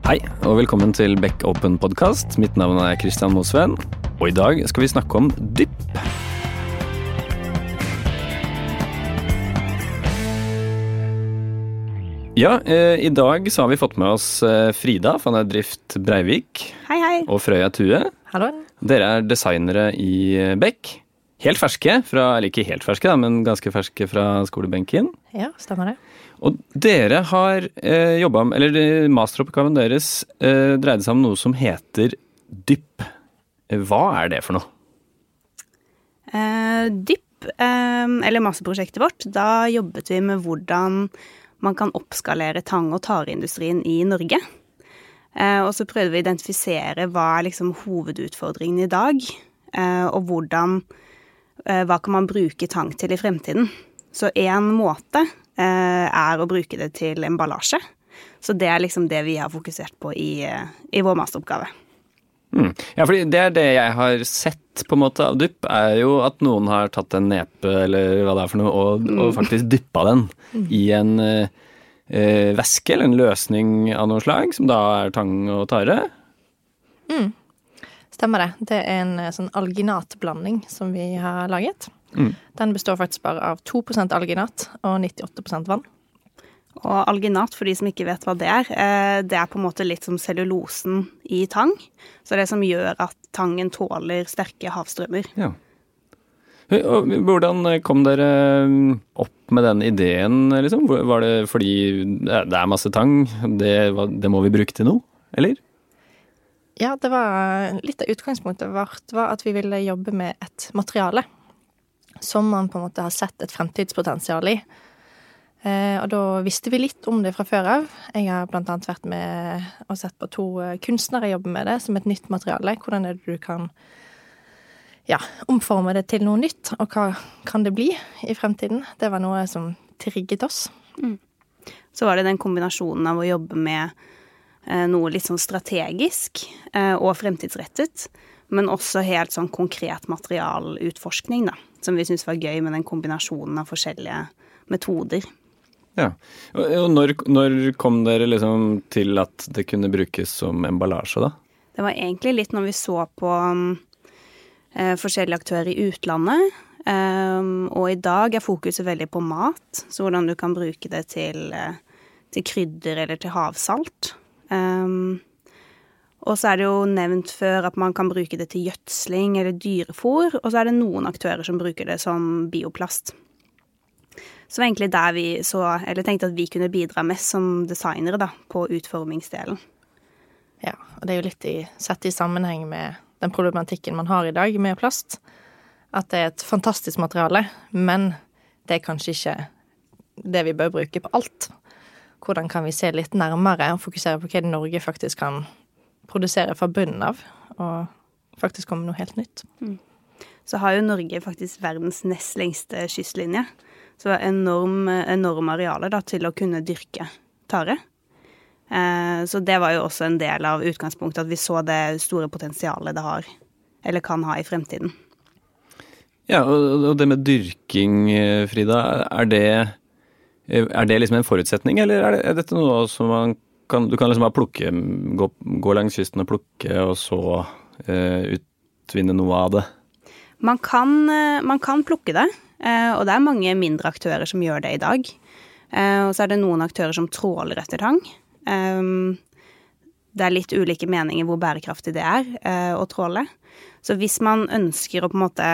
Hei, og velkommen til Beck Open Podcast. Mitt navn er Christian Mosveen, og i dag skal vi snakke om dypp. Ja, eh, i dag så har vi fått med oss eh, Frida der Drift Breivik Hei, hei. og Frøya Tue. Hallo. Dere er designere i eh, Beck. Helt ferske, fra, eller ikke helt ferske, da, men ganske ferske fra skolebenken. Ja, stemmer det. Og dere har eh, jobba Eller eh, masteroppgaven deres eh, dreide seg om noe som heter dypp. Eh, Hva er det for noe? Eh, dypp, eh, eller masseprosjektet vårt, da jobbet vi med hvordan man kan oppskalere tang- og tareindustrien i Norge. Eh, og så prøvde vi å identifisere hva er liksom hovedutfordringen i dag, og hvordan Hva kan man bruke tang til i fremtiden? Så én måte eh, er å bruke det til emballasje. Så det er liksom det vi har fokusert på i, eh, i vår masteroppgave. Mm. Ja, fordi det er det jeg har sett på en måte av dypp, er jo at noen har tatt en nepe eller hva det er for noe, og, og faktisk dyppa den i en eh, eh, væske eller en løsning av noe slag, som da er tang og tare. Stemmer det. Det er en sånn alginatblanding som vi har laget. Mm. Den består faktisk bare av 2% alginat og 98% vann. Og alginat, for de som ikke vet hva det er, eh, det er på en måte litt som cellulosen i tang. Så det er som gjør at tangen tåler sterke havstrømmer. Ja. Hvordan kom dere mm, opp med den ideen, liksom? Var det fordi det er masse tang, det, det må vi bruke til noe, eller? Ja, det var litt av utgangspunktet vårt var at vi ville jobbe med et materiale som man på en måte har sett et fremtidspotensial i. Eh, og da visste vi litt om det fra før av. Jeg har annet vært med og sett på to eh, kunstnere jobbe med det som et nytt materiale. Hvordan er det du kan ja, omforme det til noe nytt, og hva kan det bli i fremtiden? Det var noe som trigget oss. Så var det den kombinasjonen av å jobbe med eh, noe litt sånn strategisk og fremtidsrettet, men også helt sånn konkret materialutforskning, da. Som vi syntes var gøy med den kombinasjonen av forskjellige metoder. Ja. Og, og når, når kom dere liksom til at det kunne brukes som emballasje, da? Det var egentlig litt når vi så på um, eh, forskjellige aktører i utlandet. Um, og i dag er fokuset veldig på mat, så hvordan du kan bruke det til, eh, til krydder eller til havsalt. Um, og så er det jo nevnt før at man kan bruke det til gjødsling eller dyrefôr, og så er det noen aktører som bruker det som bioplast. Så det var egentlig der vi så, eller tenkte at vi kunne bidra mest som designere, da, på utformingsdelen. Ja, og det er jo litt i, sett i sammenheng med den problematikken man har i dag med plast. At det er et fantastisk materiale, men det er kanskje ikke det vi bør bruke på alt. Hvordan kan vi se litt nærmere og fokusere på hva Norge faktisk kan produsere fra bunnen av, og faktisk komme med noe helt nytt. så har jo Norge faktisk verdens nest lengste kystlinje. Så det er enorm, enorme arealer da, til å kunne dyrke tare. Eh, så det var jo også en del av utgangspunktet, at vi så det store potensialet det har, eller kan ha i fremtiden. Ja, og, og det med dyrking, eh, Frida, er det, eh, er det liksom en forutsetning, eller er, det, er dette noe som man kan Du kan liksom bare plukke, gå, gå langs kysten og plukke, og så eh, utvinne noe av det? Man kan, eh, man kan plukke det, eh, og det er mange mindre aktører som gjør det i dag. Eh, Og så er det noen aktører som tråler etter tang. Det er litt ulike meninger hvor bærekraftig det er å tråle. Så hvis man ønsker å på en måte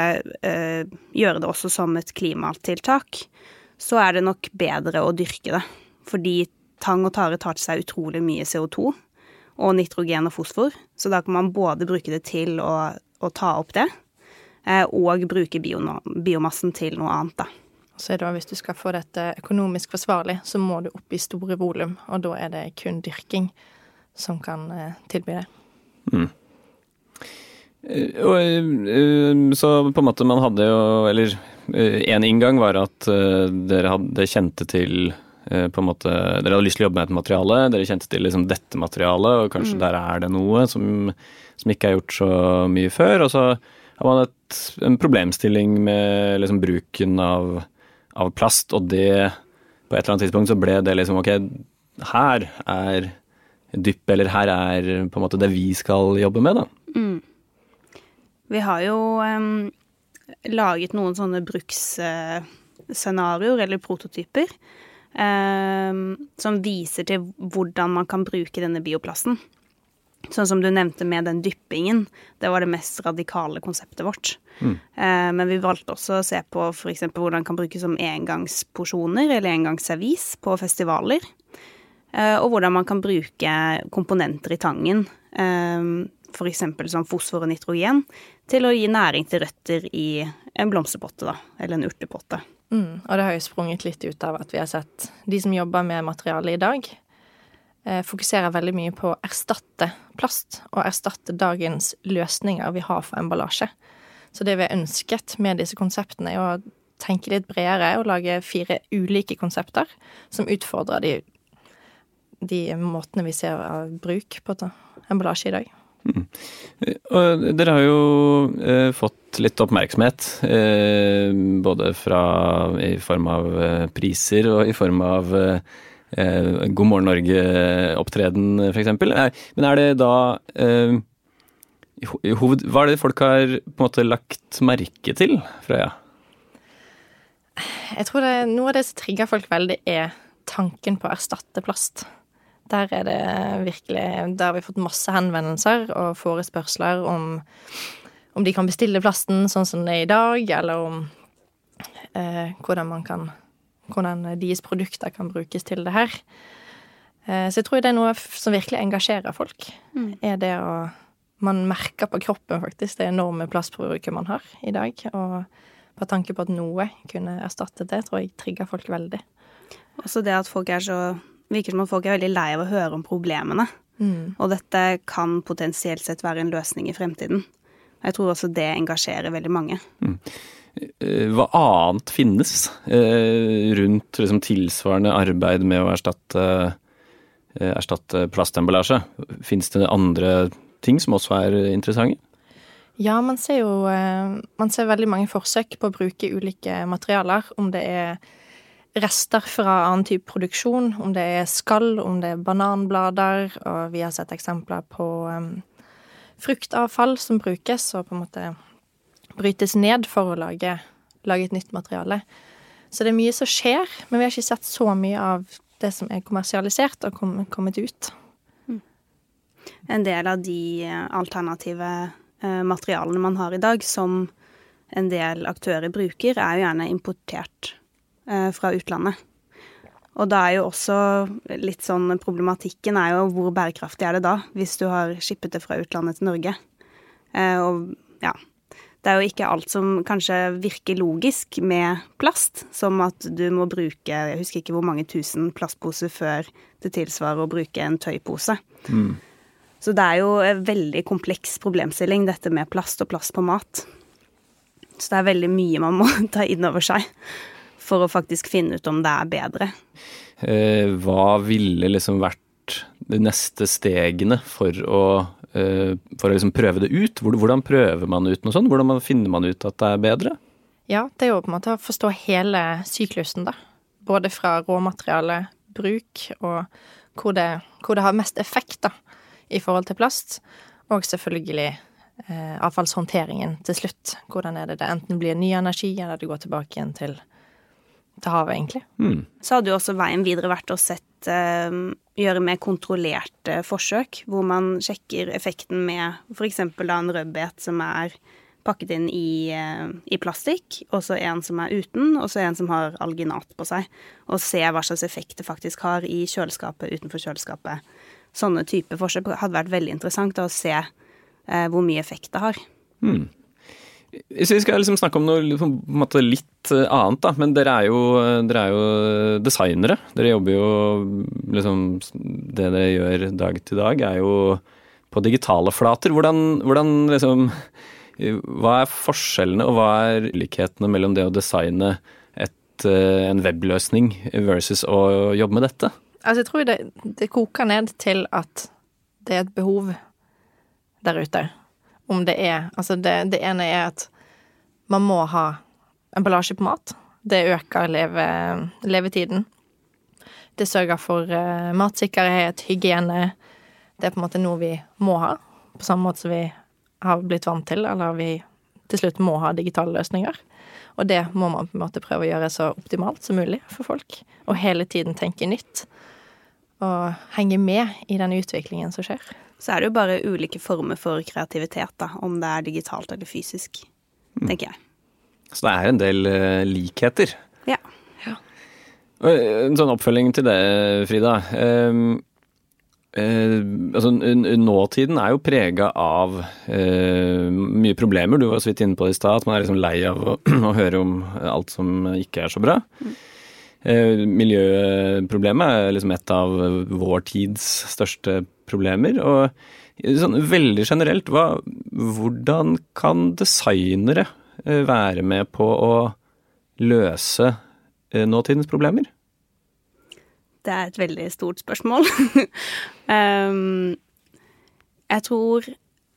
gjøre det også som et klimatiltak, så er det nok bedre å dyrke det. Fordi tang og tare tar til seg utrolig mye CO2 og nitrogen og fosfor. Så da kan man både bruke det til å, å ta opp det, eh, og bruke bio, biomassen til noe annet, da. Så er det, hvis du skal få dette økonomisk forsvarlig, så må du opp i store volum, og da er det kun dyrking som kan eh, tilby det. Mm. Og, eh, så på en måte man hadde jo Eller én inngang var at dere hadde kjente til på en måte, Dere hadde lyst til å jobbe med et materiale, dere kjente til liksom dette materialet, og kanskje der er det noe som, som ikke er gjort så mye før. Og så har man et, en problemstilling med liksom bruken av, av plast, og det På et eller annet tidspunkt så ble det liksom ok, her er dypp, eller her er på en måte det vi skal jobbe med, da? Mm. Vi har jo um, laget noen sånne bruksscenarioer, eller prototyper, som viser til hvordan man kan bruke denne bioplasten. Sånn som du nevnte med den dyppingen. Det var det mest radikale konseptet vårt. Mm. Eh, men vi valgte også å se på f.eks. hvordan det kan brukes som engangsporsjoner eller engangsservis på festivaler. Eh, og hvordan man kan bruke komponenter i tangen, f.eks. som fosfor og nitrogen, til å gi næring til røtter i en blomsterpotte, da, eller en urtepotte. Mm, og det har jo sprunget litt ut av at vi har sett de som jobber med materialet i dag, eh, fokuserer veldig mye på å erstatte plast, og erstatte dagens løsninger vi har for emballasje. Så det vi har ønsket med disse konseptene, er å tenke litt bredere og lage fire ulike konsepter som utfordrer de, de måtene vi ser av bruk på emballasje i dag. Mm. Dere har jo eh, fått litt oppmerksomhet, eh, både fra, i form av eh, priser og i form av God morgen Norge-opptreden, f.eks. Men er det da hoved, Hva er det folk har på en måte lagt merke til, Frøya? Jeg tror det, noe av det som trigger folk veldig, er tanken på å erstatte plast. Der er det virkelig Der har vi fått masse henvendelser og forespørsler om om de kan bestille plasten sånn som det er i dag, eller om eh, hvordan man kan Hvordan deres produkter kan brukes til det her. Eh, så jeg tror det er noe som virkelig engasjerer folk. Mm. Er det å Man merker på kroppen faktisk det enorme plastforbruket man har i dag. Og på tanke på at noe kunne erstattet det, tror jeg trigger folk veldig. Også det at folk er så virker som at folk er veldig lei av å høre om problemene. Mm. Og dette kan potensielt sett være en løsning i fremtiden. Jeg tror også det engasjerer veldig mange. Mm. Eh, hva annet finnes eh, rundt liksom, tilsvarende arbeid med å erstatte, eh, erstatte plastemballasje? Fins det andre ting som også er interessante? Ja, man ser jo man ser veldig mange forsøk på å bruke ulike materialer. Om det er rester fra annen type produksjon, om det er skall, om det er bananblader, og vi har sett eksempler på um, fruktavfall som brukes og på en måte brytes ned for å lage, lage, et nytt materiale. Så det er mye som skjer, men vi har ikke sett så mye av det som er kommersialisert og kom, kommet ut. Mm. En del av de eh, alternative eh, materialene man har i dag, som en del aktører bruker, er jo gjerne importert fra utlandet. Og da er jo også litt sånn Problematikken er jo hvor bærekraftig er det da, hvis du har skippet det fra utlandet til Norge. Eh, og ja. Det er jo ikke alt som kanskje virker logisk med plast, som at du må bruke Jeg husker ikke hvor mange tusen plastposer før det tilsvarer å bruke en tøypose. Mm. Så det er jo en veldig kompleks problemstilling, dette med plast og plast på mat. Så det er veldig mye man må ta inn over seg for å faktisk finne ut om det er bedre. Eh, hva ville liksom vært de neste stegene for å, eh, for å liksom prøve det ut? Hvordan prøver man ut noe sånt? Hvordan finner man ut at det er bedre? Ja, det er jo på en måte å forstå hele syklusen, da. Både fra råmateriale, bruk og hvor det, hvor det har mest effekt, da, i forhold til plast. Og selvfølgelig eh, avfallshåndteringen til slutt. Hvordan er det det enten blir ny energi, eller det går tilbake igjen til til havet, egentlig. Mm. Så hadde jo også veien videre vært å sett, uh, gjøre mer kontrollerte forsøk, hvor man sjekker effekten med f.eks. en rødbet som er pakket inn i, uh, i plastikk, og så en som er uten, og så en som har alginat på seg. Og se hva slags effekt det faktisk har i kjøleskapet, utenfor kjøleskapet. Sånne type forsøk hadde vært veldig interessant å se uh, hvor mye effekt det har. Mm. Hvis vi skal liksom snakke om noe litt eh, annet, da. Men dere er, jo, dere er, jo, designere. Dere jobber jo liksom Det dere gjør dag til dag, er jo på digitale flater. Hvordan, hvordan liksom Hva er forskjellene og hva er likhetene mellom det å designe et, eh, en webløsning versus å jobbe med dette? Altså, jeg tror det, det koker ned til at det er et behov der ute om det er Altså, det, det ene er at man må ha emballasje på mat. Det øker leve, levetiden. Det sørger for uh, matsikkerhet, hygiene, Det er på en måte noe vi må ha, på samme måte som vi har blitt vant til, eller vi til slutt må ha digitale løsninger. Og det må man på en måte prøve å gjøre så optimalt som mulig for folk. Og hele tiden tenke nytt. Og henge med i den utviklingen som skjer. Så er det jo bare ulike former for kreativitet, da, om det er digitalt eller fysisk, mm. tenker jeg. Så det er en del uh, likheter. Ja. ja. En sånn oppfølging til det, Frida. Um, Eh, altså, nåtiden er jo prega av eh, mye problemer. Du var så vidt inne på det i stad, at man er liksom lei av å, å, høre om alt som ikke er så bra. Eh, miljøproblemet er liksom et av vår tids største problemer. Og sånn veldig generelt, hva, hvordan kan designere eh, være med på å løse eh, nåtidens problemer? Det er et veldig stort spørsmål. um, jeg tror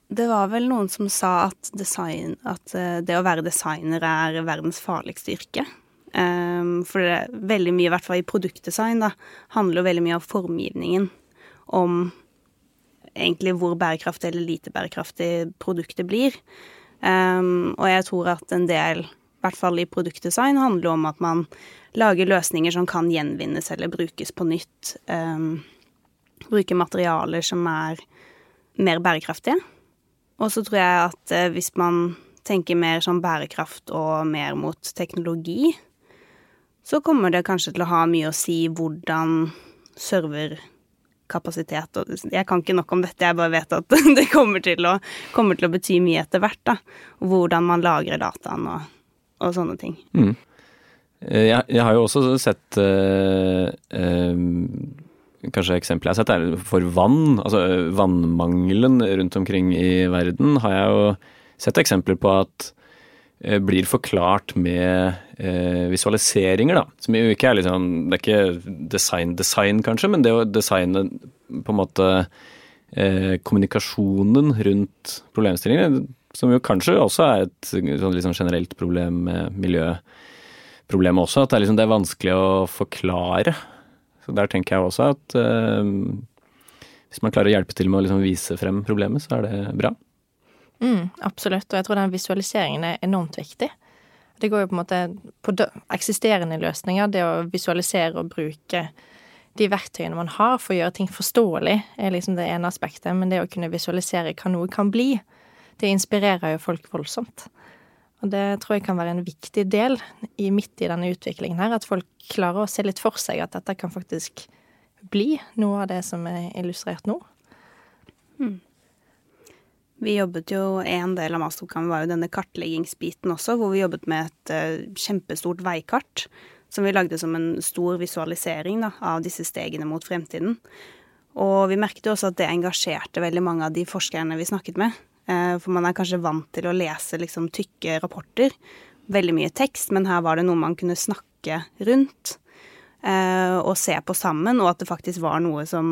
det var vel noen som sa at, design, at eh, det å være designer er verdens farligste yrke. Um, for det er veldig mye, i hvert fall i produktdesign, da, handler veldig mye av formgivningen om egentlig hvor bærekraftig eller lite bærekraftig produktet blir. Um, og jeg tror at en del, i hvert fall i produktdesign, handler om at man lager løsninger som kan gjenvinnes eller brukes på nytt. Um, bruke materialer som er mer bærekraftige. Og så tror jeg at uh, hvis man tenker mer sånn bærekraft og mer mot teknologi, så kommer det kanskje til å ha mye å si hvordan serverkapasitet og Jeg kan ikke nok om dette, jeg bare vet at det kommer til å, kommer til å bety mye etter hvert, da. Hvordan man lagrer dataen og, og sånne ting. Mm. Eh, jeg, jeg, har jo også sett uh, uh, Kanskje eksempelet jeg har sett er for vann. Altså vannmangelen rundt omkring i verden har jeg jo sett eksempler på at blir forklart med visualiseringer, da. Som jo ikke er liksom Det er ikke design-design, kanskje, men det å designe på en måte kommunikasjonen rundt problemstillingene, som jo kanskje også er et sånn liksom generelt problem med miljøproblemet også, at det er, liksom, det er vanskelig å forklare. Så der tenker jeg også at hvis man klarer å hjelpe til med å liksom vise frem problemet, så er det bra. Mm, absolutt, og jeg tror den visualiseringen er enormt viktig. Det går jo på en måte på eksisterende løsninger, det å visualisere og bruke de verktøyene man har for å gjøre ting forståelig, er liksom det ene aspektet, men det å kunne visualisere hva noe kan bli, det inspirerer jo folk voldsomt. Og det tror jeg kan være en viktig del i midt i denne utviklingen her, at folk klarer å se litt for seg at dette kan faktisk bli noe av det som er illustrert nå. Hmm. Vi jobbet jo, En del av masteroppgaven var jo denne kartleggingsbiten også, hvor vi jobbet med et uh, kjempestort veikart som vi lagde som en stor visualisering da, av disse stegene mot fremtiden. Og vi merket jo også at det engasjerte veldig mange av de forskerne vi snakket med. Eh, for man er kanskje vant til å lese liksom tykke rapporter. Veldig mye tekst, men her var det noe man kunne snakke rundt eh, og se på sammen, og at det faktisk var noe som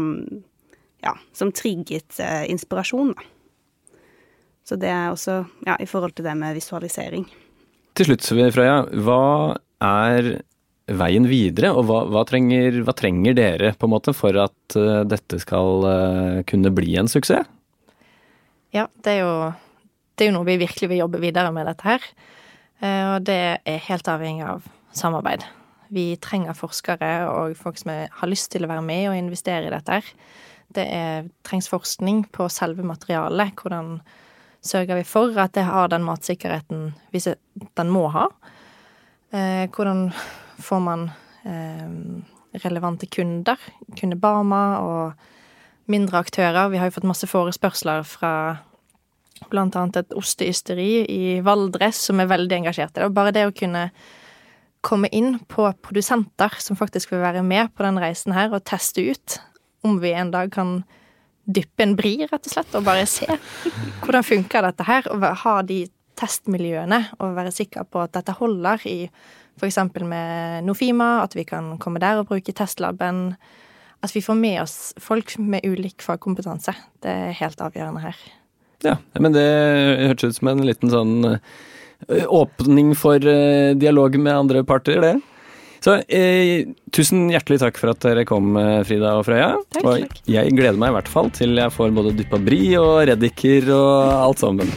ja, som trigget eh, inspirasjon, da. Så det er også ja, i forhold til det med visualisering. Til slutt, Frøya. Hva er veien videre, og hva, hva, trenger, hva, trenger, dere på en måte for at uh, dette skal uh, kunne bli en suksess? Ja, det er, jo, det er jo noe vi virkelig vil jobbe videre med, dette her. Uh, og det er helt avhengig av samarbeid. Vi trenger forskere og folk som har lyst til å være med og investere i dette her. Det er, trengs forskning på selve materialet. Hvordan sørger vi for at det har den matsikkerheten hvis den må ha? Eh, hvordan får man eh, relevante kunder? Kundebama og mindre aktører. Vi har jo fått masse forespørsler fra annet et osteysteri i Valdres som er veldig engasjert i det. Og bare det å kunne komme inn på produsenter som faktisk vil være med på den reisen her, og teste ut om vi en dag kan dyppe en bri, rett og slett, og bare se hvordan funker dette her, og ha de testmiljøene og være sikker på at dette holder i f.eks. med Nofima, at vi kan komme der og bruke testlaben at vi får med oss folk med ulik fagkompetanse. Det er helt avgjørende her. Ja, men det hørtes ut som en liten sånn åpning for dialog med andre parter, det? Så eh, tusen hjertelig takk for at dere kom, eh, Frida og Frøya. Takk, og takk. jeg gleder meg i hvert fall til jeg får både Dypabri og reddiker og alt sammen.